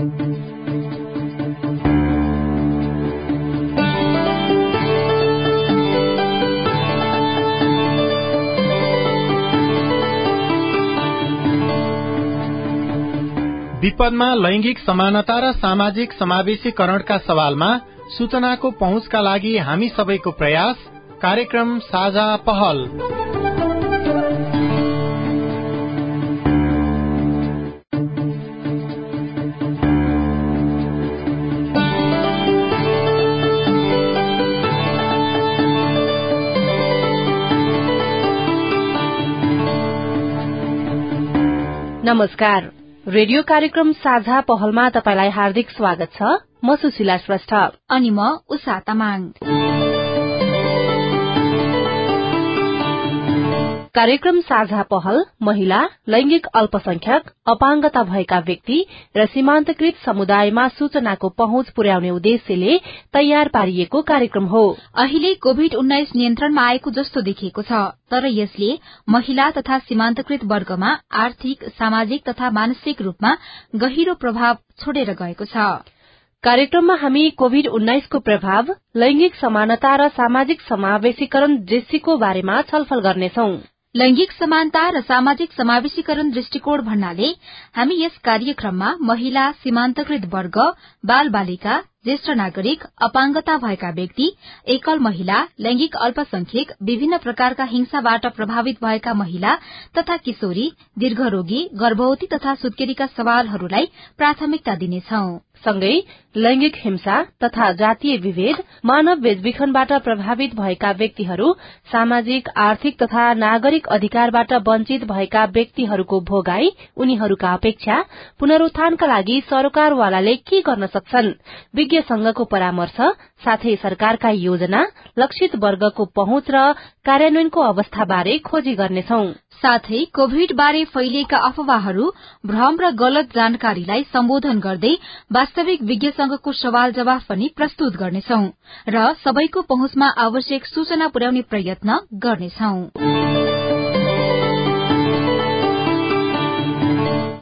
विपदमा लैंगिक समानता र सामाजिक समावेशीकरणका सवालमा सूचनाको पहुँचका लागि हामी सबैको प्रयास कार्यक्रम साझा पहल। नमस्कार। रेडियो कार्यक्रम साझा पहलमा तपाईंलाई हार्दिक स्वागत छ। म सुशीला श्रेष्ठ। अनि म उषा तामाङ। कार्यक्रम साझा पहल महिला लैंगिक अल्पसंख्यक अपाङ्गता भएका व्यक्ति र सीमान्तकृत समुदायमा सूचनाको पहुँच पुर्याउने उद्देश्यले तयार पारिएको कार्यक्रम हो। अहिले कोविड उन्नाइस नियन्त्रणमा आएको जस्तो देखिएको छ तर यसले महिला तथा सीमान्तकृत वर्गमा आर्थिक सामाजिक तथा मानसिक रूपमा गहिरो प्रभाव छोडेर गएको छ। कार्यक्रममा हामी कोविड उन्नाइसको प्रभाव लैंगिक समानता र सामाजिक समावेशीकरण दृष्टिको बारेमा छलफल गर्नेछौं। लैंगिक समानता र सामाजिक समावेशीकरण दृष्टिकोण भन्नाले हामी यस कार्यक्रममा महिला सीमान्तकृत वर्ग बाल बालिका ज्येष्ठ नागरिक अपाङ्गता भएका व्यक्ति एकल महिला लैंगिक अल्पसंख्यक विभिन्न प्रकारका हिंसाबाट प्रभावित भएका महिला तथा किशोरी दीर्घरोगी गर्भवती तथा सुत्केरीका सवालहरूलाई प्राथमिकता दिनेछौ। सँगै लैंगिक हिंसा तथा जातीय विभेद मानव बेचबिखनबाट प्रभावित भएका व्यक्तिहरू सामाजिक आर्थिक तथा नागरिक अधिकारबाट वञ्चित भएका व्यक्तिहरूको भोगाई उनीहरूका अपेक्षा पुनरूत्थानका लागि सरकारवालाले के गर्न सक्छन्? विज्ञ संघको परामर्श साथै सरकारका योजना लक्षित वर्गको पहुँच र कार्यान्वयनको अवस्थाबारे खोजी गर्नेछौ। साथै कोविड बारे फैलिएका अफवाहहरू भ्रम र गलत जानकारीलाई सम्बोधन गर्दै वास्तविक विज्ञ संघको सवाल जवाफ पनि प्रस्तुत गर्नेछौ र सबैको पहुँचमा आवश्यक सूचना पुर्याउने प्रयत्न गर्नेछौं।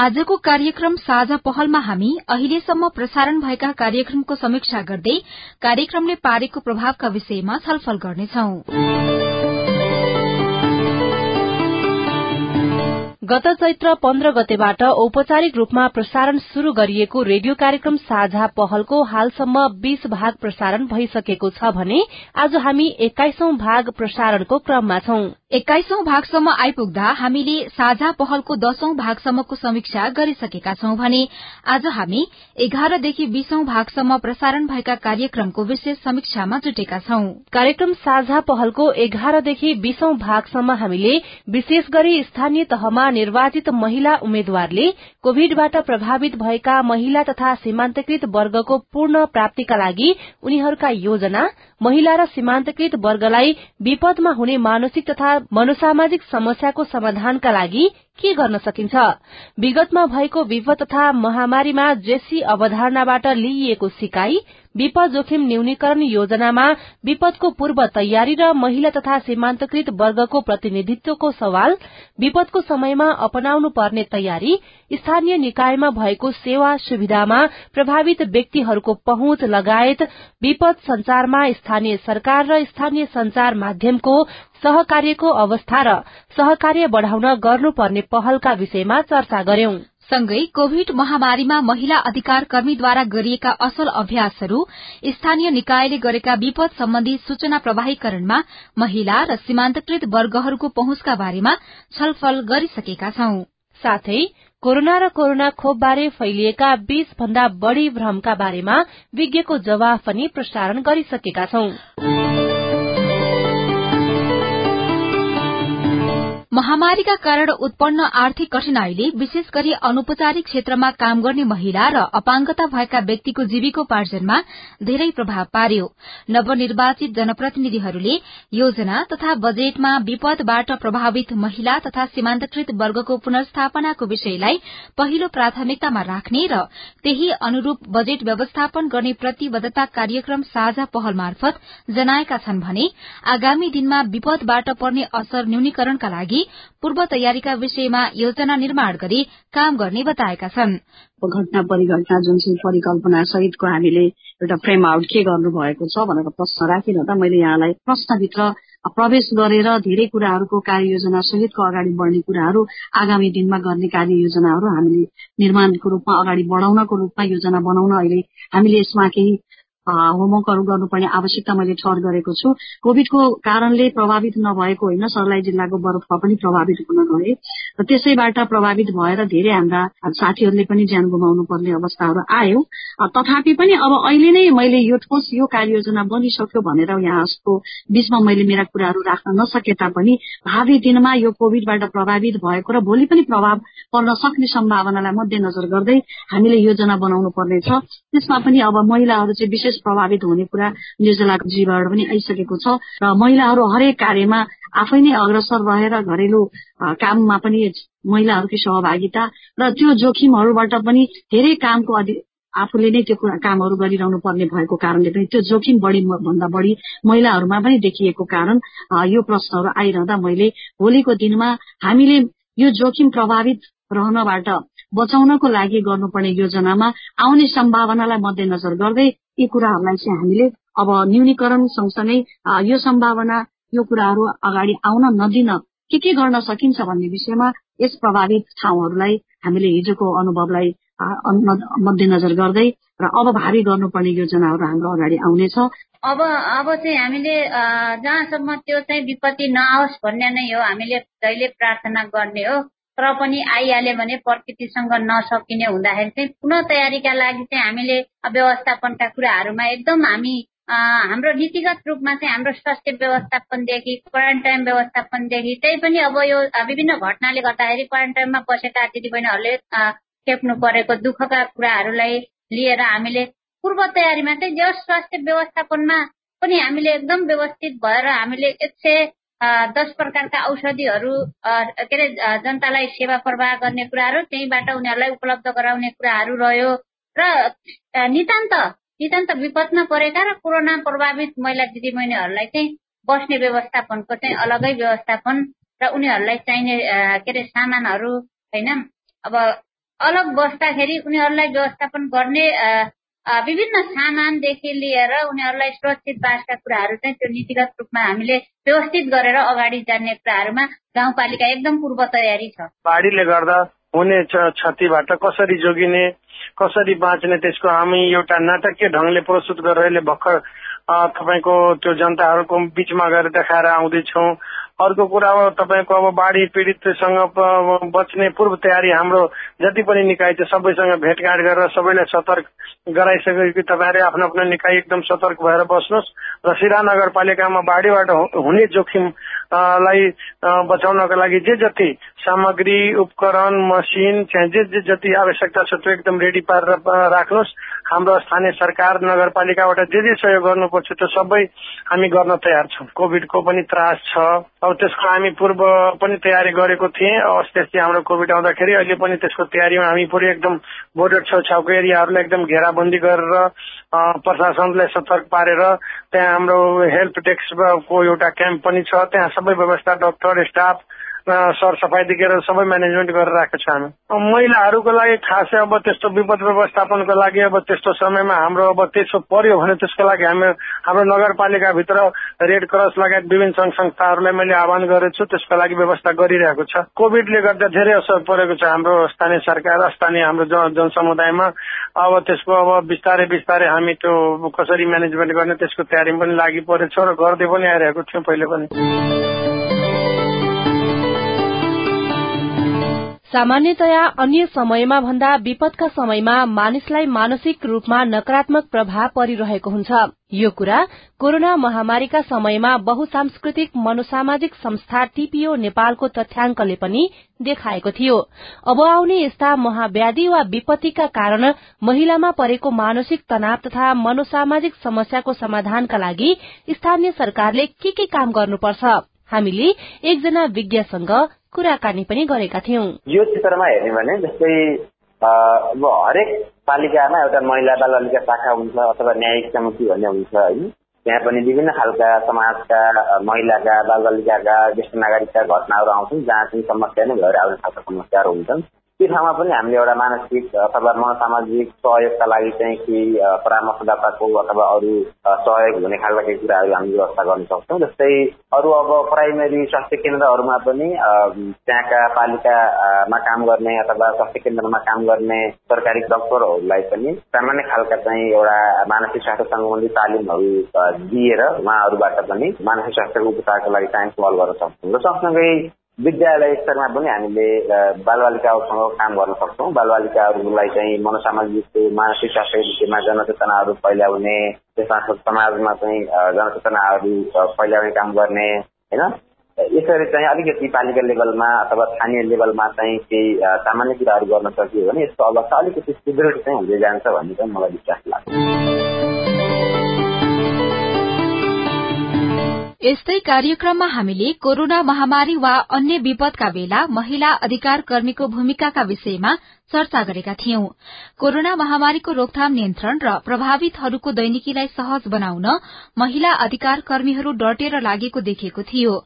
आजको कार्यक्रम साझा पहलमा हामी अहिलेसम्म प्रसारण भएका कार्यक्रमको समीक्षा गर्दै कार्यक्रमले पारेको प्रभावका विषयमा छलफल गर्नेछौं। गत चैत्र पन्ध्र गतेबाट औपचारिक रूपमा प्रसारण शुरू गरिएको रेडियो कार्यक्रम साझा पहलको हालसम्म बीस भाग प्रसारण भइसकेको छ भने आज हामी एक्काइसौं भाग प्रसारणको क्रममा छौं। एक्काइसौं भागसम्म आइपुग्दा हामीले साझा पहलको दशौं भागसम्मको समीक्षा गरिसकेका छौं भने आज हामी एघारदेखि बीसौं भागसम्म प्रसारण भएका कार्यक्रमको विशेष समीक्षामा जुटेका छौं। कार्यक्रम साझा पहलको एघारदेखि बीसौं भागसम्म हामीले विशेष गरी स्थानीय तहमा निर्वाचित महिला उम्मेद्वारले कोविडबाट प्रभावित भएका महिला तथा सीमान्तकृत वर्गको पूर्ण प्राप्तिका लागि उनीहरूका योजना महिला र सीमान्तकृत वर्गलाई विपदमा हुने मानसिक तथा मनोसामाजिक समस्याको समाधानका लागि के गर्न सकिन्छ? विगतमा भएको विपद तथा महामारीमा जेसी अवधारणाबाट लिइएको सिकाई विपद जोखिम न्यूनीकरण योजनामा विपदको पूर्व तयारी र महिला तथा सीमान्तकृत वर्गको प्रतिनिधित्वको सवाल विपदको समयमा अपनाउनु पर्ने तयारी स्थानीय निकायमा भएको सेवा सुविधामा प्रभावित व्यक्तिहरूको पहुँच लगायत विपद संचारमा स्थानीय सरकार र स्थानीय संचार माध्यमको सहकार्यको अवस्था र सहकार्य बढ़ाउन गर्नुपर्ने पहलका विषयमा चर्चा गर्यौं सँगै कोविड महामारीमा महिला अधिकार कर्मीद्वारा गरिएका असल अभ्यासहरू स्थानीय निकायले गरेका विपद सम्बन्धी सूचना प्रवाहीकरणमा महिला र सीमान्तकृत वर्गहरूको पहुँचका बारेमा छलफल गरिसकेका छौं। साथै कोरोना र कोरोना खोपबारे फैलिएका बीस भन्दा बढ़ी भ्रमका बारेमा विज्ञको जवाफ पनि प्रसारण गरिसकेका छौं। महामारीका कारण उत्पन्न आर्थिक कठिनाईले विशेष गरी अनौपचारिक क्षेत्रमा काम गर्ने महिला र अपाङ्गता भएका व्यक्तिको जीविकोपार्जनमा धेरै प्रभाव पार्यो। नवनिर्वाचित जनप्रतिनिधिहरूले योजना तथा बजेटमा विपदबाट प्रभावित महिला तथा सीमान्तकृत वर्गको पुनर्स्थापनाको विषयलाई पहिलो प्राथमिकतामा राख्ने र त्यही अनुरूप बजेट व्यवस्थापन गर्ने प्रतिबद्धता कार्यक्रम साझा पहल मार्फत जनाएका छन् भने आगामी दिनमा विपदबाट पर्ने असर न्यूनीकरणका लागि पूर्व तयारीका विषयमा योजना निर्माण गरी काम गर्ने बताएका छन्। घटना परिघटना जुन चाहिँ परिकल्पना सहितको हामीले एउटा फ्रेम आउट के गर्नु भएको छ भनेर प्रश्न राखिरहँदा मैले यहाँलाई प्रश्नभित्र प्रवेश गरेर धेरै कुराहरूको कार्ययोजना सहितको अगाडि बढ्ने कुराहरू आगामी दिनमा गर्ने कार्ययोजनाहरू हामीले निर्माणको रूपमा अगाडि बढाउनको रूपमा योजना बनाउन अहिले हामीले यसमा केही होमवर्कहरू गर्नुपर्ने आवश्यकता मैले ठहर गरेको छु। कोविडको कारणले प्रभावित नभएको होइन सर्लाही जिल्लाको बरफमा पनि प्रभावित हुन गए। र त्यसैबाट प्रभावित भएर धेरै हाम्रा साथीहरूले पनि ज्यान गुमाउनु पर्ने अवस्थाहरू आयो। तथापि पनि अब अहिले नै मैले यो ठोस यो कार्ययोजना बनिसक्यो भनेर यहाँको बीचमा मैले मेरा कुराहरू राख्न नसके तापनि भावी दिनमा यो कोविडबाट प्रभावित भएको र भोलि पनि प्रभाव पर्न सक्ने सम्भावनालाई मध्यनजर गर्दै हामीले योजना बनाउनु पर्नेछ। त्यसमा पनि अब महिलाहरू चाहिँ विशेष प्रभावित हुने कुरा निर्जलाको जीवबाट पनि आइसकेको छ। र महिलाहरू हरेक कार्यमा आफै नै अग्रसर रहेर घरेलु काममा पनि महिलाहरूकै सहभागिता र त्यो जोखिमहरूबाट पनि धेरै कामको आफूले नै त्यो कामहरू गरिरहनु पर्ने भएको कारणले पनि त्यो जोखिम बढी भन्दा बढी महिलाहरूमा पनि देखिएको कारण यो प्रश्नहरू आइरहँदा मैले भोलिको दिनमा हामीले यो जोखिम प्रभावित रहनबाट बचाउनको लागि गर्नुपर्ने योजनामा आउने सम्भावनालाई मध्यनजर गर्दै यी कुराहरूलाई चाहिँ हामीले अब न्यूनीकरण सँगसँगै यो सम्भावना यो कुराहरू अगाडि आउन नदिन के के गर्न सकिन्छ भन्ने विषयमा यस प्रभावित ठाउँहरूलाई हामीले हिजोको अनुभवलाई मध्यनजर गर्दै र अब भावी गर्नुपर्ने योजनाहरू हाम्रो अगाडि आउनेछ। अब अब चाहिँ हामीले जहाँसम्म त्यो चाहिँ विपत्ति नआओस् भन्ने नै हो हामीले जहिले प्रार्थना गर्ने हो। तर पनि आइहाल्यो भने प्रकृतिसँग नसकिने हुँदाखेरि चाहिँ पुनः तयारीका लागि चाहिँ हामीले व्यवस्थापनका कुराहरूमा एकदम हामी हाम्रो नीतिगत रूपमा चाहिँ हाम्रो स्वास्थ्य व्यवस्थापनदेखि क्वारेन्टाइन व्यवस्थापनदेखि त्यही पनि अब यो विभिन्न घटनाले गर्दाखेरि क्वारेन्टाइनमा बसेका दिदीबहिनीहरूले खेप्नु परेको दुःखका कुराहरूलाई लिएर हामीले पूर्व तयारीमा चाहिँ जस स्वास्थ्य व्यवस्थापनमा पनि हामीले एकदम व्यवस्थित भएर हामीले एक सय दस प्रकारका औषधिहरू के अरे जनतालाई सेवा प्रवाह गर्ने कुराहरू त्यहीँबाट उनीहरूलाई उपलब्ध गराउने कुराहरू रह्यो। र नितान्त नितान्त विपदमा परेका र कोरोना प्रभावित महिला दिदीबहिनीहरूलाई चाहिँ बस्ने व्यवस्थापनको चाहिँ अलगै व्यवस्थापन र उनीहरूलाई चाहिने के अरे सामानहरू होइन? अब अलग बस्दाखेरि उनीहरूलाई व्यवस्थापन गर्ने विभिन्न सामानदेखि लिएर उनीहरूलाई सुरक्षित बासका कुराहरू चाहिँ त्यो नीतिगत रूपमा हामीले व्यवस्थित गरेर अगाडि जाने कुराहरूमा गाउँपालिका एकदम पूर्व तयारी छ। बाढीले गर्दा हुने क्षतिबाट कसरी जोगिने कसरी बाँच्ने त्यसको हामी एउटा नाटकीय ढङ्गले प्रस्तुत गरेर भर्खर तपाईँको त्यो जनताहरूको बिचमा गएर देखाएर आउँदैछौँ। अर्को कुरा अब तपाईँको अब बाढी पीडितसँग बच्ने पूर्व तयारी हाम्रो जति पनि निकाय छ सबैसँग भेटघाट गरेर सबैलाई सतर्क गराइसक्यो कि तपाईँहरू आफ्नो आफ्नो निकाय एकदम सतर्क भएर बस्नुहोस् र सिरा नगरपालिकामा बाढीबाट हुने जोखिमलाई बचाउनको लागि जे जति सामग्री उपकरण मसिन जे जे जति आवश्यकता छ त्यो एकदम रेडी पारेर राख्नुहोस्। हाम्रो स्थानीय सरकार नगरपालिकाबाट जे जे सहयोग गर्नुपर्छ त्यो सबै हामी गर्न तयार छौँ। कोभिडको पनि त्रास छ। अब त्यसको हामी पूर्व पनि तयारी गरेको थिएँ। अस्ति हाम्रो कोभिड आउँदाखेरि अहिले पनि त्यसको तयारीमा हामी पुरै एकदम बोर्डर छेउछाउको एरियाहरूलाई एकदम घेराबन्दी गरेर प्रशासनलाई सतर्क पारेर त्यहाँ हाम्रो हेल्प डेस्कको एउटा क्याम्प पनि छ। त्यहाँ सबै व्यवस्था डाक्टर स्टाफ सरसफाइदेखि लिएर सबै म्यानेजमेन्ट गरेर राखेको छ हामी। महिलाहरूको लागि खासै अब त्यस्तो विपद व्यवस्थापनको लागि अब त्यस्तो समयमा हाम्रो अब त्यसो पर्यो भने त्यसको लागि हामी हाम्रो नगरपालिकाभित्र रेड क्रस लगायत विभिन्न संघ संस्थाहरूलाई मैले आह्वान गरेको छु त्यसको लागि व्यवस्था गरिरहेको छ। कोभिडले गर्दा धेरै असर परेको छ हाम्रो स्थानीय सरकार स्थानीय हाम्रो जनसमुदायमा। अब त्यसको अब बिस्तारै बिस्तारै हामी त्यो कसरी म्यानेजमेन्ट गर्ने त्यसको तयारीमा पनि लागि परेको छ र गर्दै पनि आइरहेको थियौँ पहिले पनि। सामान्यतया अन्य समयमा भन्दा विपदका समयमा मानिसलाई मानसिक रूपमा नकारात्मक प्रभाव परिरहेको हुन्छ। यो कुरा कोरोना महामारीका समयमा बहुसांस्कृतिक मनोसामाजिक संस्था टीपीओ नेपालको तथ्याङ्कले पनि देखाएको थियो। अब आउने यस्ता महाव्याधि वा विपत्तिका कारण महिलामा परेको मानसिक तनाव तथा मनोसामाजिक समस्याको समाधानका लागि स्थानीय सरकारले के के काम गर्नुपर्छ? हामीले एकजना विज्ञसँग कुराकानी पनि गरेका थियौं। यो क्षेत्रमा हेर्ने भने जस्तै अब हरेक पालिकामा एउटा महिला बाल बालिका शाखा हुन्छ अथवा न्यायिक समिति भन्ने हुन्छ होइन। त्यहाँ पनि विभिन्न खालका समाजका महिलाका बाल बालिकाका ज्येष्ठ नागरिकका घटनाहरू आउँछन् जहाँ चाहिँ समस्या नै भएर आउने खालका समस्याहरू हुन्छन्। त्यो ठाउँमा पनि हामीले एउटा मानसिक अथवा मनोसामाजिक सहयोगका लागि चाहिँ केही परामर्शदाताको अथवा अरू सहयोग हुने खालका केही कुराहरू हामी व्यवस्था गर्न सक्छौँ। जस्तै अरू अब प्राइमेरी स्वास्थ्य केन्द्रहरूमा पनि त्यहाँका पालिकामा काम गर्ने अथवा स्वास्थ्य केन्द्रमा काम गर्ने सरकारी डक्टरहरूलाई पनि सामान्य खालका चाहिँ एउटा मानसिक स्वास्थ्य सम्बन्धी तालिमहरू दिएर उहाँहरूबाट पनि मानसिक स्वास्थ्यको उपचारको लागि चाहिँ पहल गर्न सक्छौँ। र सँगसँगै विद्यालय स्तरमा पनि हामीले बालबालिकाहरूसँग काम गर्न सक्छौँ। बालबालिकाहरूलाई चाहिँ मनोसामाजिक मानसिक स्वास्थ्य विषयमा जनचेतनाहरू फैलाउने त्यसमा समाजमा चाहिँ जनचेतनाहरू फैलाउने काम गर्ने होइन? यसरी चाहिँ अलिकति पालिका लेभलमा अथवा स्थानीय लेभलमा चाहिँ केही सामान्य कुराहरू गर्न सकियो भने यसको अवस्था अलिकति सुदृढ चाहिँ हुँदै जान्छ भन्ने चाहिँ मलाई विश्वास लाग्छ। यस्तै कार्यक्रममा हामीले कोरोना महामारी वा अन्य विपदका बेला महिला अधिकार कर्मीको भूमिकाका विषयमा चर्चा गरेका थियौं। कोरोना महामारीको रोकथाम नियन्त्रण र प्रभावितहरूको दैनिकीलाई सहज बनाउन महिला अधिकार कर्मीहरू डटेर लागेको देखिएको थियो।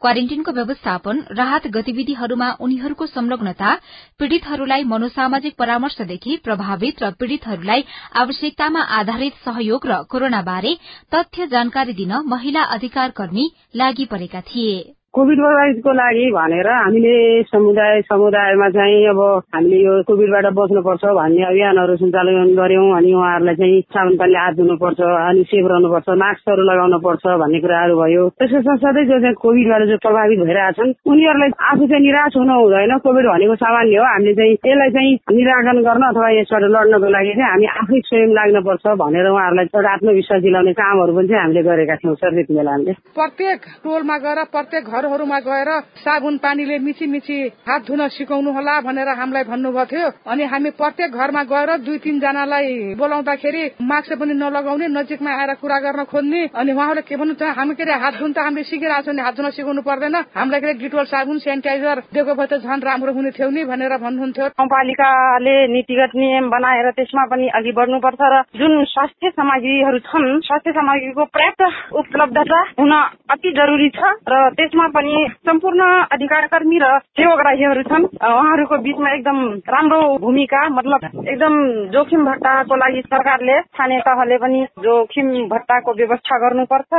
क्वारेन्टीनको व्यवस्थापन राहत गतिविधिहरूमा उनीहरूको संलग्नता पीड़ितहरूलाई मनोसामाजिक परामर्शदेखि प्रभावित र पीड़ितहरूलाई आवश्यकतामा आधारित सहयोग र कोरोना बारे तथ्य जानकारी दिन महिला अधिकार कर्मी लागि परेका थिए। कोभिड प्रभावितको लागि भनेर हामीले समुदाय समुदायमा चाहिँ अब हामीले यो कोभिडबाट बस्नुपर्छ भन्ने अभियानहरू सञ्चालन गर्यौं अनि उहाँहरूलाई चाहिँ साबुन पानीले हात धुनुपर्छ अनि सेफ रहनुपर्छ मास्कहरू लगाउनु पर्छ भन्ने कुराहरू भयो। त्यसको साथसाथै जो चाहिँ कोभिडबाट जो प्रभावित भइरहेछन् उनीहरूलाई आफू चाहिँ निराश हुनु हुँदैन। कोभिड भनेको सामान्य हो। हामीले चाहिँ यसलाई चाहिँ निराकरण गर्न अथवा यसबाट लड्नको लागि चाहिँ हामी आफै स्वयं लाग्नुपर्छ भनेर उहाँहरूलाई एउटा आत्मविश्वास दिलाउने कामहरू पनि चाहिँ हामीले गरेका थियौँ सर त्यति बेला हामीले। प्रत्येक टोलमा गएर प्रत्येक घरहरूमा गएर साबुन पानीले मिची मिची हात धुन सिकाउनु होला भनेर हामीलाई भन्नुभएको थियो। अनि हामी प्रत्येक घरमा गएर दुई तिनजनालाई बोलाउँदाखेरि मास्क पनि नलगाउने नजिकमा आएर कुरा गर्न खोज्ने। अनि उहाँहरूले के भन्नु हामी के अरे हात धुन त हामीले सिकिरहेको छौँ नि हात धुन सिकाउनु पर्दैन। हामीलाई के डिटोल साबुन सेनिटाइजर दिएको भए त झन् राम्रो हुने थियो नि भनेर भन्नुहुन्थ्यो। गाउँपालिकाले नीतिगत नियम बनाएर त्यसमा पनि अघि बढ्नुपर्छ र जुन स्वास्थ्य सामग्रीहरू छन् स्वास्थ्य सामग्रीको पर्याप्त उपलब्धता हुन अति जरुरी छ र त्यसमा पनि सम्पूर्ण अधिकार कर्मी र सेवाग्राहीहरू छन्। उहाँहरूको बीचमा एकदम राम्रो भूमिका मतलब एकदम जोखिम भत्ताको लागि सरकारले स्थानीय तहले पनि जोखिम भत्ताको व्यवस्था गर्नुपर्छ।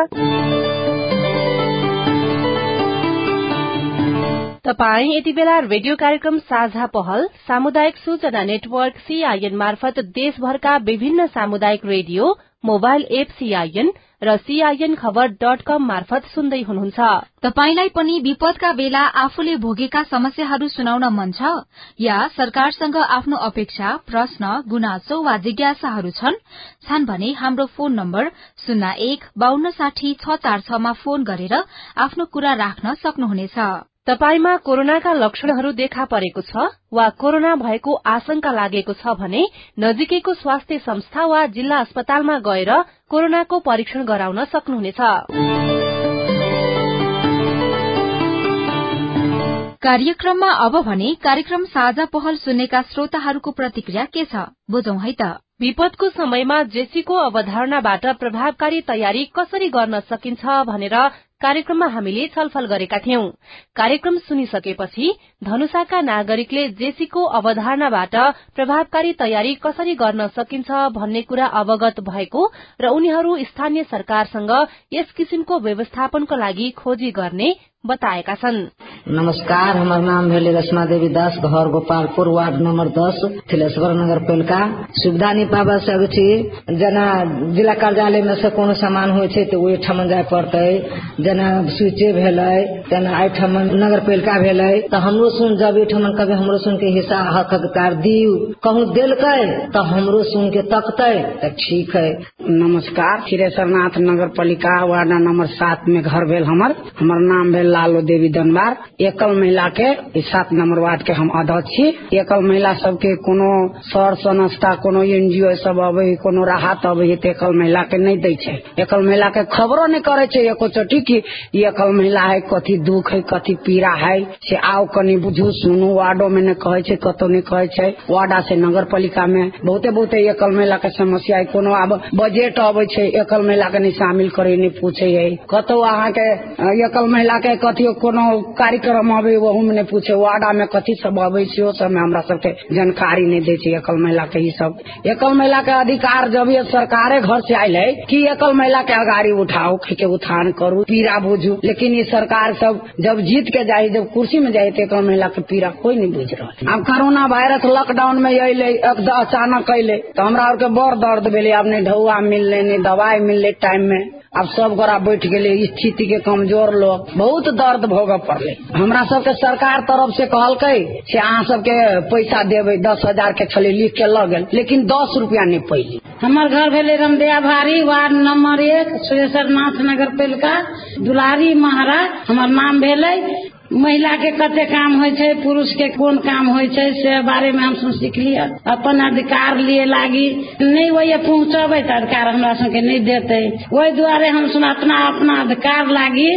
तपाई यति बेला रेडियो कार्यक्रम साझा पहल सामुदायिक सूचना नेटवर्क सीआईएन मार्फत देशभरका विभिन्न सामुदायिक रेडियो मोबाइल एप सीआईएन र सीआईएन खबर डट कम मार्फत सुन्दै हुनुहुन्छ। तपाईलाई पनि विपदका बेला आफूले भोगेका समस्याहरू सुनाउन मन छ? या सरकारसँग आफ्नो अपेक्षा प्रश्न गुनासो वा जिज्ञासाहरू छन्? भने हाम्रो फोन नम्बर शून्य एक बान्न साठी छ चार छमा फोन गरेर आफ्नो कुरा राख्न सक्नुहुनेछ। तपाईमा कोरोनाका लक्षणहरू देखा परेको छ वा कोरोना भएको आशंका लागेको छ भने नजिकैको स्वास्थ्य संस्था वा जिल्ला अस्पतालमा गएर कोरोनाको परीक्षण गराउन सक्नुहुनेछ। कार्यक्रममा अब भने कार्यक्रम साझा पहल सुन्नेका श्रोताहरूको प्रतिक्रिया के छ? बुझौं है त। विपदको समयमा जेसीको अवधारणाबाट प्रभावकारी तयारी कसरी गर्न सकिन्छ भनेर कार्यक्रममा हामीले छलफल गरेका थियौं। कार्यक्रम सुनिसकेपछि धनुषाका नागरिकले जेसीको अवधारणाबाट प्रभावकारी तयारी कसरी गर्न सकिन्छ भन्ने कुरा अवगत भएको र उनीहरू स्थानीय सरकारसँग यस किसिमको व्यवस्थापनको लागि खोजी गर्ने बताएका छन् नमस्कार हमार नाम भेले रचना देवी दास घर गोपालपुर वार्ड नंबर दस थिलेश्वर नगर पेलका। सुविधा नहीं सक छी जेना जिला कार्यालय में से कोनो सामान होइ छै तऽ ओहि ठमन जाय पड़तै। जेना स्विचे भेलै तेना एहिठमन नगर पालिका भेलै। तऽ हमरो सुन जब एहिठमन कभी हमरो सुन के हिस्सा हक हकदार दियू। कहूँ देलकै तऽ हमरो सुन के तकतै। तऽ ठीक है। नमस्कार थिरेश्वरनाथ नगर पालिका वार्ड नंबर सात में घर भेल हमर। हमर नाम भेल लालो देवी दनबार। एकल महिला के सात नंबर वार्ड के हम अध्यक्ष छी। एकल महिला सबके कोनो सर, संस्था, कोनो एनजीओ सब अबै कोनो राहत अबै तऽ एकल महिला के नहीं दै छै। एकल महिला के खबरो नहीं करे छै, एको चोटी की एकल महिला है, कथी दुख है, कथी पीड़ा है, से आओ कनी बुझू, सुनू, वार्डो में ने कहे छै, कतौ नहीं कहे छै। वार्डा से नगर पालिका में बहुते बहुते एकल महिला के समस्या है, कोनो आब बजट अबै छै एकल महिला के नहीं शामिल करे नहीं पूछे है कतौ अहाँ के एकल महिला के कथी कोनो कार्यक्रम अबै वहू में पूछे वार्डा में कथी सब अबै सब में हमरा सबके जानकारी नहीं दे छै एकल महिला के ई सब। एकल महिला के अधिकार जब ये सरकारे घर से आयल है कि एकल महिला के अगाड़ी उठाओ के उत्थान करू, पीड़ा बुझू। लेकिन ये सरकार सब जब जीत के जाये जब कुर्सी में जाये तो एकल महिला के पीड़ा कोई नहीं बुझ रहा अब कोरोना वायरस लॉकडाउन में अले अचानक अले तो हमरा और बड़ दर्द भेले। अब नहीं ढौआ मिलले, नहीं दवाई मिलले टाइम में अब सब गोरा बैठ गए स्थिति के कमज़ोर लोग। बहुत दर्द भोग पड़े हमरा सबके सरकार तरफ़ से कहलकै से अहाँ सबके पैसा देवे दस हज़ार के छले, लिख के लगे लेकिन दस रुपया नहीं पैली। हमार घर भेले रमदया भारी वार्ड नंबर एक, सुरेश्वर नाथ नगर पालिका, दुलारी महाराज, हमार नाम भेले। महिला के कते काम छै पुरुष के कोन काम से बारे में हम सुन सीखलिए अपन अधिकार लिए लागी, नहीं वही पहुँचबे तो अधिकार हमरा सबके नहीं देते। ओहि दुआरे हम सुन अपना अपना अधिकार लागी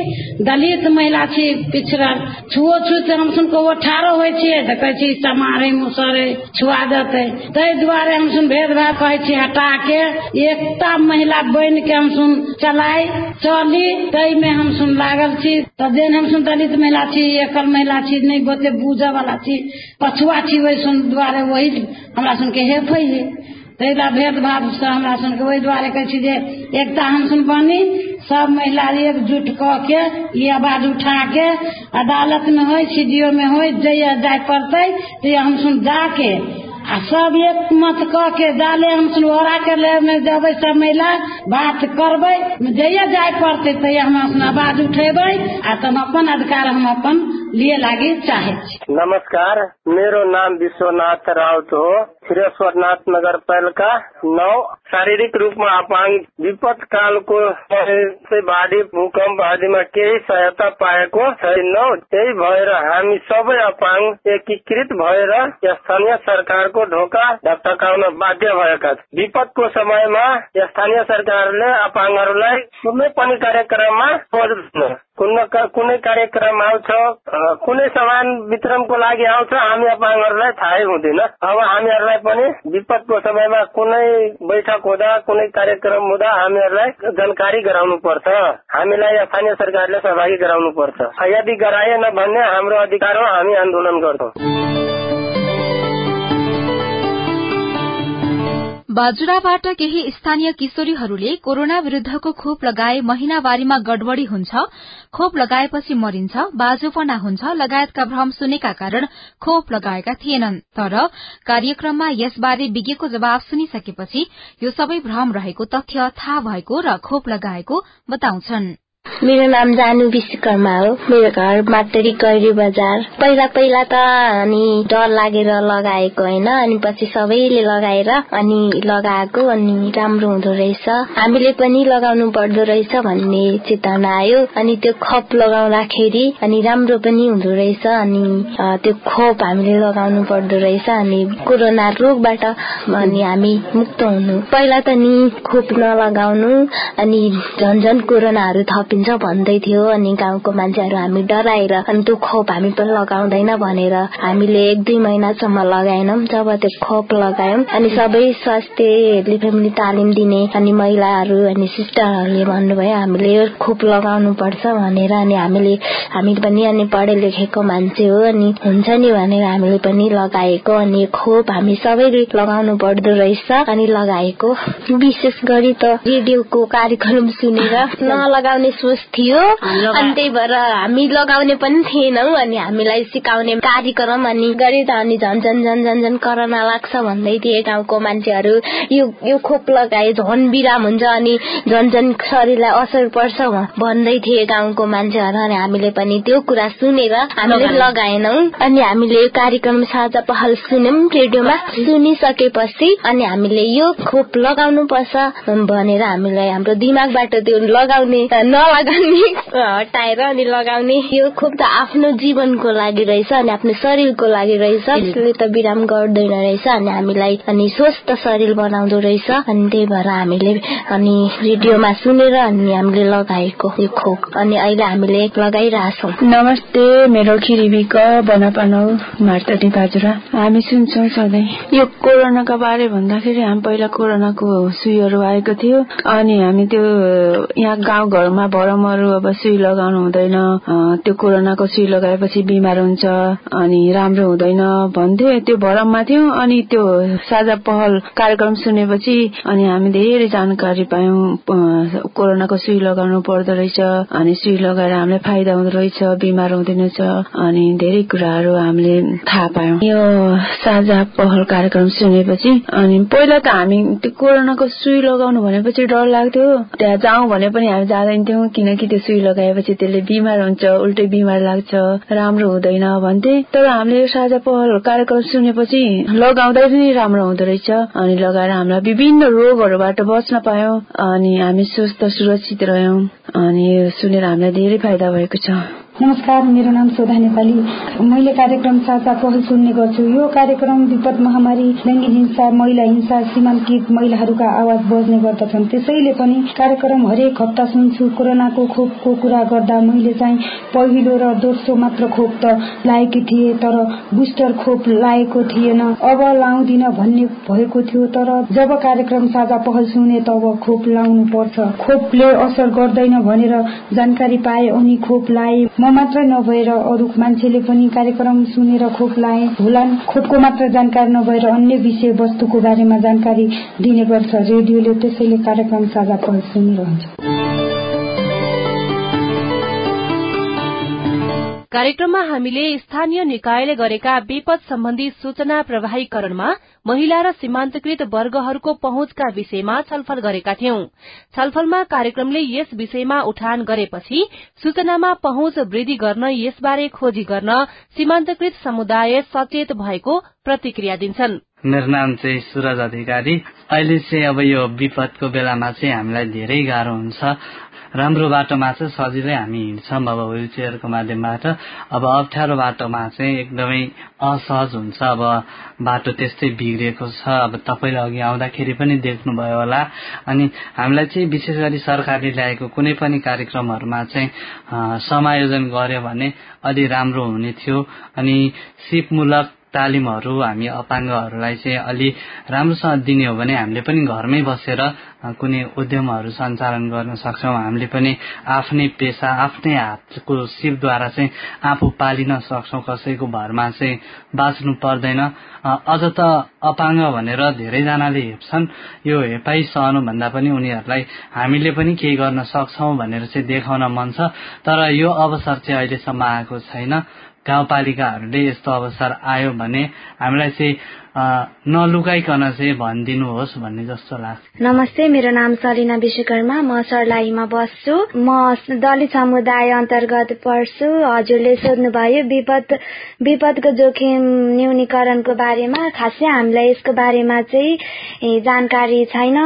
दलित महिला छी पिछड़ल छुओ छूत हम सुन को ठारो तऽ छी समारे मुसरे छुआ देते। ताहि दुआरे हम सुन भेदभाव कहै छी हटा के एकता महिला बन के हम सुन चलाई चली ताहि में हम सुन लागल छी। तऽ जेन हम सुन दलित महिला छी। एकल महिला छी नहीं, गोते बूझे वाला छी पछुआ छी वही सुन दुआरे वही हमरा सुन के हेफै है ताहि भेदभाव से हमरा सुन के ओहि दुआरे कहै छी एकता हम सुन बनी सब महिला एकजुट क के, ई आवाज़ उठा के, अदालत में हो सीडीओ में हो जइया जाय पड़ते हम सुन जाके आ, सब एक मत कह के डाले, हम सुन के ले में जब सब महिला बात करबे जइया जाय पड़ते तैया हम अपना आवाज़ उठेबे, आ तब अपन अधिकार हम अपन लिए लागे चाहे नमस्कार, मेरो नाम विश्वनाथ राउत हो। श्रेश्वरनाथ नगर पालिका नौ शारीरिक रूपमा अपाङ्ग विपद कालको से बाढी भूकम्प आदिमा केही सहायता पाएको छैनौ। त्यही भएर हामी सबै अपाङ्ग एकीकृत भएर स्थानीय सरकारको ढोका ढकढकाउन बाध्य भएका छौँ विपदको समयमा स्थानीय सरकारले अपाङ्गहरूलाई कुनै पनि कार्यक्रममा खोज्दैन कुनै कार्यक्रम आउँछ कुनै सामान वितरणको लागि आउँछ हामी अपाङ्गहरूलाई थाहै हुँदैन। अब हामीहरूलाई पनि विपदको समयमा कुनै बैठक हुँदा कुनै कार्यक्रम हुँदा हामीहरूलाई जानकारी गराउनु पर्छ। हामीलाई स्थानीय सरकारले सहभागी गराउनु पर्छ। यदि गराएन भने हाम्रो अधिकार हो हामी आन्दोलन गर्छौँ। बाजुराबाट केही स्थानीय किशोरीहरूले कोरोना विरूद्धको खोप लगाए महिनावारीमा गडबड़ी हुन्छ। खोप लगाएपछि मरिन्छ बाजोपना हुन्छ लगायतका भ्रम सुनेका कारण खोप लगाएका थिएनन्। तर कार्यक्रममा यसबारे विज्ञको जवाब सुनिसकेपछि यो सबै भ्रम रहेको तथ्य थाहा भएको र खोप लगाएको बताउँछन्। मेरो नाम जानु विश्वकर्मा हो। मेरो घर माटरी कैरी बजार। पहिला पहिला त अनि डर लागेर लगाएको होइन। अनि पछि सबैले लगाएर अनि लगाएको अनि राम्रो हुँदो रहेछ। हामीले पनि लगाउनु पर्दो रहेछ भन्ने चेतना आयो। अनि त्यो खोप लगाउँदाखेरि अनि राम्रो पनि हुँदो रहेछ। अनि त्यो खोप हामीले लगाउनु पर्दो रहेछ। अनि कोरोना रोगबाट अनि हामी मुक्त हुनु। पहिला त नि खोप नलगाउनु अनि झन् झन् कोरोनाहरू थपिन्छ भन्दै थियो अनि गाउँको मान्छेहरू हामी डराएर अनि त्यो खोप हामी पनि लगाउँदैन भनेर हामीले एक दुई महिनासम्म लगाएनौँ। जब त्यो खोप लगायौँ अनि सबै स्वास्थ्यले पनि तालिम दिने अनि महिलाहरू अनि सिस्टरहरूले भन्नुभयो हामीले खोप लगाउनु पर्छ भनेर अनि हामीले हामी पनि अनि पढे लेखेको मान्छे हो अनि हुन्छ नि भनेर हामीले पनि लगाएको अनि खोप हामी सबैले लगाउनु पर्दो रहेछ अनि लगाएको। विशेष गरी त रेडियोको कार्यक्रम सुनेर नलगाउने सोच थियो। अनि त्यही भएर हामी लगाउने पनि थिएनौँ अनि हामीलाई सिकाउने कार्यक्रम अनि गरे त अनि झन् झन् झन् झन् झन् करोना लाग्छ भन्दै थिए गाउँको मान्छेहरू। यो यो खोप लगाए झन् बिराम हुन्छ अनि झन् झन् शरीरलाई असर पर्छ भन्दै थिए गाउँको मान्छेहरू अनि हामीले पनि त्यो कुरा सुनेर हामीले लगाएनौँ। अनि हामीले कार्यक्रम साझा पहल सुन्यौँ रेडियोमा सुनिसकेपछि अनि हामीले यो खोप लगाउनु पर्छ भनेर हामीलाई हाम्रो दिमागबाट त्यो लगाउने नलगाउने हटाएर अनि लगाउने। यो खोप त आफ्नो जीवनको लागि रहेछ अनि आफ्नो शरीरको लागि रहेछ। यसले त विराम गर्दैन रहेछ अनि हामीलाई अनि स्वस्थ शरीर बनाउँदो रहेछ। अनि त्यही भएर हामीले अनि रेडियोमा सुनेर अनि हामीले लगाएको यो खोप अनि अहिले हामीले लगाइरहेछौँ। नमस्ते मेरो खिरिबीक बनापानौ मार्तटी बाजुरा। हामी सुन्छौँ सधैँ। यो कोरोनाको बारे भन्दाखेरि हामी पहिला कोरोनाको सुईहरू आएको थियो। अनि हामी त्यो यहाँ गाउँघरमा भरमहरू अब सुई लगाउनु हुँदैन। त्यो कोरोनाको सुई लगाएपछि बिमार हुन्छ अनि राम्रो हुँदैन भन्थे। त्यो भरममा थियौँ अनि त्यो साझा पहल कार्यक्रम सुनेपछि अनि हामी धेरै जानकारी पायौँ। कोरोनाको सुई लगाउनु पर्दो रहेछ अनि सुई लगाएर हामीलाई फाइदा हुँदो रहेछ बिमार हुँदैन अनि धेरै कुराहरू हामीले थाहा पायौँ। यो साझा पहल कार्यक्रम सुनेपछि अनि पहिला त हामी त्यो कोरोनाको सुई लगाउनु भनेपछि डर लाग्थ्यो। त्यहाँ जाउँ भने पनि हामी जाँदैनथ्यौँ। किनकि त्यो सुई लगाएपछि त्यसले बिमार हुन्छ उल्टै बिमार लाग्छ राम्रो हुँदैन भन्थे। तर हामीले यो साझा पहल कार्यक्रम सुनेपछि लगाउँदै पनि राम्रो हुँदो रहेछ। अनि लगाएर हामीलाई विभिन्न रोगहरूबाट बच्न पायौँ। अनि हामी स्वस्थ सुरक्षित रह्यौँ। अनि सुनेर हामीलाई धेरै फाइदा भएको छ। नमस्कार मेरो नाम सोधा नेपाली। मैले कार्यक्रम साझा पहल सुन्ने गर्छु। यो कार्यक्रम विपद महामारी लैङ्गिक हिंसा महिला हिंसा सीमान्तकृत महिलाहरूका आवाज बज्ने गर्दछन्। त्यसैले पनि कार्यक्रम हरेक हप्ता सुन्छु। कोरोनाको खोपको कुरा गर्दा मैले चाहिँ पहिलो र दोस्रो मात्र खोप त लाएकी थिए तर बुस्टर खोप लाएको थिएन। अब लाउँदिन भन्ने भएको थियो तर जब कार्यक्रम साझा पहल सुने तब खोप लाउनु पर्छ खोपले असर गर्दैन भनेर जानकारी पाए अनि खोप लाए। म मात्र नभएर अरू मान्छेले पनि कार्यक्रम सुनेर खोप लाए। होलान् खोपको मात्र जानकार नभएर अन्य विषय वस्तुको बारेमा जानकारी दिने गर्छ। रेडियोले त्यसैले कार्यक्रम साझा पहल सुनिरहन्छ। कार्यक्रममा हामीले स्थानीय निकायले गरेका विपद सम्बन्धी सूचना प्रवाहीकरणमा महिला र सीमान्तकृत वर्गहरूको पहुँचका विषयमा छलफल गरेका थियौं। छलफलमा कार्यक्रमले यस विषयमा उठान गरेपछि सूचनामा पहुँच वृद्धि गर्न यसबारे खोजी गर्न सीमान्तकृत समुदाय सचेत भएको प्रतिक्रिया दिन्छन्। मेरो नाम चाहिँ सुरज अधिकारी। अहिले चाहिँ अब यो विपदको बेलामा चाहिँ हामीलाई धेरै गाह्रो हुन्छ। राम्रो बाटोमा चाहिँ सजिलै हामी हिँड्छौँ अब व्हिल चेयरको माध्यमबाट। अब अप्ठ्यारो बाटोमा चाहिँ एकदमै असहज हुन्छ। अब बाटो त्यस्तै बिग्रिएको छ। अब तपाईँले अघि आउँदाखेरि पनि देख्नुभयो होला। अनि हामीलाई चाहिँ विशेष गरी सरकारले ल्याएको कुनै पनि कार्यक्रमहरूमा चाहिँ समायोजन गर्यो भने अलि राम्रो हुने थियो। अनि सिपमूलक तालिमहरू हामी अपाङ्गहरूलाई चाहिँ अलि राम्रोसँग दिने हो भने हामीले पनि घरमै बसेर कुनै उद्यमहरू सञ्चालन गर्न सक्छौँ। हामीले पनि आफ्नै पेसा आफ्नै हातको सिपद्वारा चाहिँ आफू पालिन सक्छौँ। कसैको भरमा चाहिँ बाँच्नु पर्दैन। अझ त अपाङ्ग भनेर धेरैजनाले हेप्छन्। यो हेपाइ सहनु भन्दा पनि उनीहरूलाई हामीले पनि केही गर्न सक्छौँ भनेर चाहिँ देखाउन मन छ। तर यो अवसर चाहिँ अहिलेसम्म आएको छैन। गाउँपालिकाहरूले यस्तो अवसर आयो भने हामीलाई चाहिँ नलुकाइकन चाहिँ भनिदिनुहोस् भन्ने जस्तो लाग्छ। नमस्ते मेरो नाम सलिना विश्वकर्मा म सर्लाहीमा बस्छु। म दलित समुदाय अन्तर्गत पर्छु। हजुरले सोध्नुभयो विपद विपदको जोखिम न्यूनीकरणको बारेमा। खासै हामीलाई यसको बारेमा चाहिँ जानकारी छैन।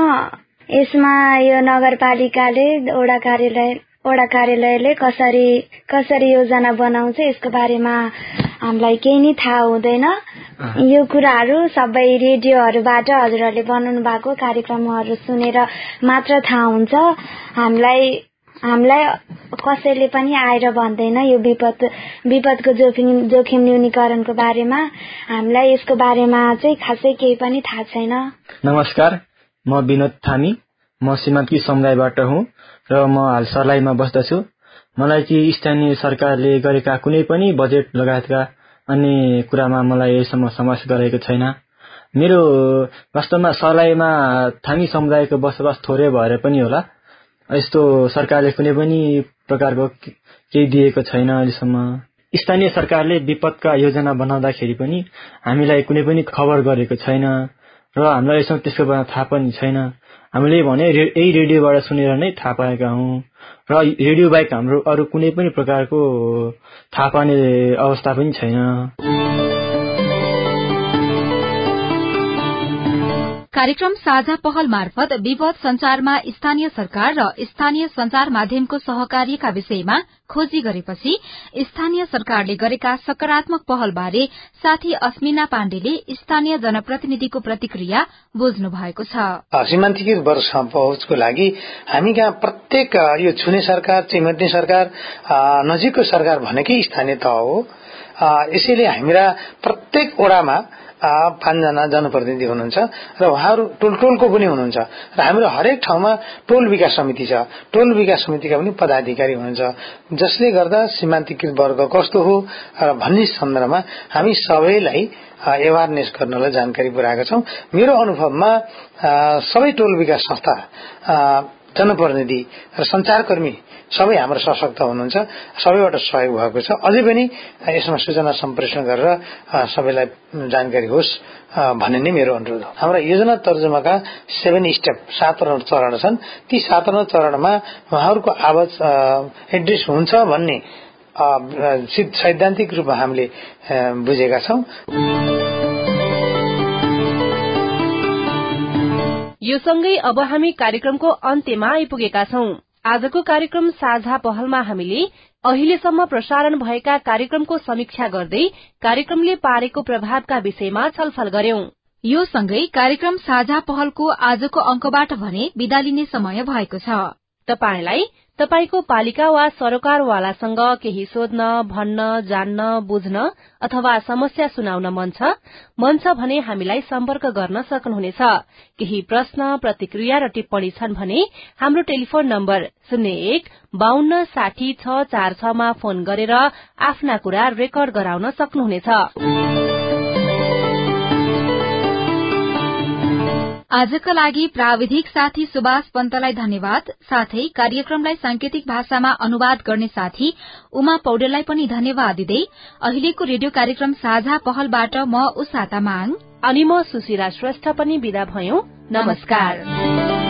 यसमा यो नगरपालिकाले वडा कार्यालय वडा कार्यालयले कसरी कसरी योजना बनाउँछ यसको बारेमा हामीलाई केही नै थाहा हुँदैन। यो कुराहरू सबै रेडियोहरूबाट हजुरहरूले बनाउनु भएको कार्यक्रमहरू सुनेर मात्र थाहा हुन्छ। हामीलाई हामीलाई कसैले पनि आएर भन्दैन यो विपद विपदको जोखिम जोखिम न्यूनीकरणको बारेमा। हामीलाई यसको बारेमा चाहिँ खासै केही पनि थाहा छैन। नमस्कार म विनोद थामी म सीमान्तकी समुदायबाट हुँ। र म हाल सर्लाहीमा बस्दछु। मलाई चाहिँ स्थानीय सरकारले गरेका कुनै पनि बजेट लगायतका अन्य कुरामा मलाई यसम्म समस्या गरेको छैन। मेरो वास्तवमा सर्लाहीमा थामी समुदायको बसोबास थोरै भएर पनि होला। यस्तो सरकारले कुनै पनि प्रकारको केही दिएको छैन अहिलेसम्म। स्थानीय सरकारले विपदका योजना बनाउँदाखेरि पनि हामीलाई कुनै पनि खबर गरेको छैन। र हामीलाई यसमा त्यसको बारेमा थाहा पनि छैन। हामीले भने यही रेडियोबाट सुनेर नै थाहा पाएका हौ। र रेडियो बाहेक हाम्रो अरू कुनै पनि प्रकारको थाहा पाउने अवस्था पनि छैन। कार्यक्रम साझा पहल मार्फत विपद संचारमा स्थानीय सरकार र स्थानीय संचार माध्यमको सहकार्यका विषयमा खोजी गरेपछि स्थानीय सरकारले गरेका सकारात्मक पहलबारे साथी अस्मिना पाण्डेले स्थानीय जनप्रतिनिधिको प्रतिक्रिया बुझ्नु भएको छ सीमान्तिकृत वर्ष पहुँचको लागि हामी कहाँ प्रत्येक यो छुने सरकार चिमन्ती सरकार नजिकको सरकार भनेकै स्थानीय तह हो यसैले हामीरा प्रत्येक ओडामा पाँचजना जनप्रतिनिधि हुनुहुन्छ र उहाँहरू टोल टोलको पनि हुनुहुन्छ। र हाम्रो हरेक ठाउँमा टोल विकास समिति छ। टोल विकास समितिका पनि पदाधिकारी हुनुहुन्छ। जसले गर्दा सीमान्तिकृत वर्ग कस्तो हो र भन्ने सन्दर्भमा हामी सबैलाई एवारनेस गर्नलाई जानकारी पुर्याएका छौं। मेरो अनुभवमा सबै टोल विकास संस्था जनप्रतिनिधि र संचारकर्मी सबै हाम्रो सशक्त हुनुहुन्छ सबैबाट सहयोग भएको छ। अझै पनि यसमा सूचना सम्प्रेषण गरेर सबैलाई जानकारी होस् भन्ने नै मेरो अनुरोध हो। हाम्रा योजना तर्जुमाका सेभेन स्टेप सातवटा चरण छन्। ती सातवटा चरणमा उहाँहरूको आवाज एड्रेस हुन्छ भन्ने सैद्धान्तिक रूपमा हामीले बुझेका छौं। यो सँगै अब हामी कार्यक्रमको अन्त्यमा आइपुगेका छौं। आजको कार्यक्रम साझा पहलमा हामीले अहिलेसम्म प्रसारण भएका कार्यक्रमको समीक्षा गर्दै कार्यक्रमले पारेको प्रभावका विषयमा छलफल गर्यौं। यो सँगै कार्यक्रम साझा पहलको आजको अंकबाट भने विदा लिने समय भएको छ। तपाईको पालिका वा सरोकारवालासँग केही सोध्न भन्न जान्न बुझ्न अथवा समस्या सुनाउन मन छ? मन छ भने हामीलाई सम्पर्क गर्न सक्नुहुनेछ। केही प्रश्न प्रतिक्रिया र टिप्पणी छन् भने हाम्रो टेलिफोन नम्बर शून्य एक बान्न साठी छ चार छमा फोन गरेर आफ्ना कुरा रेकर्ड गराउन सक्नुहुनेछ। आजका लागि प्राविधिक साथी सुभाष पन्तलाई धन्यवाद। साथै कार्यक्रमलाई सांकेतिक भाषामा अनुवाद गर्ने साथी उमा पौडेललाई पनि धन्यवाद दिँदै अहिलेको रेडियो कार्यक्रम साझा पहलबाट म उषा तामाङ। अनि म सुशिरा श्रेष्ठ पनि विदा नमस्कार।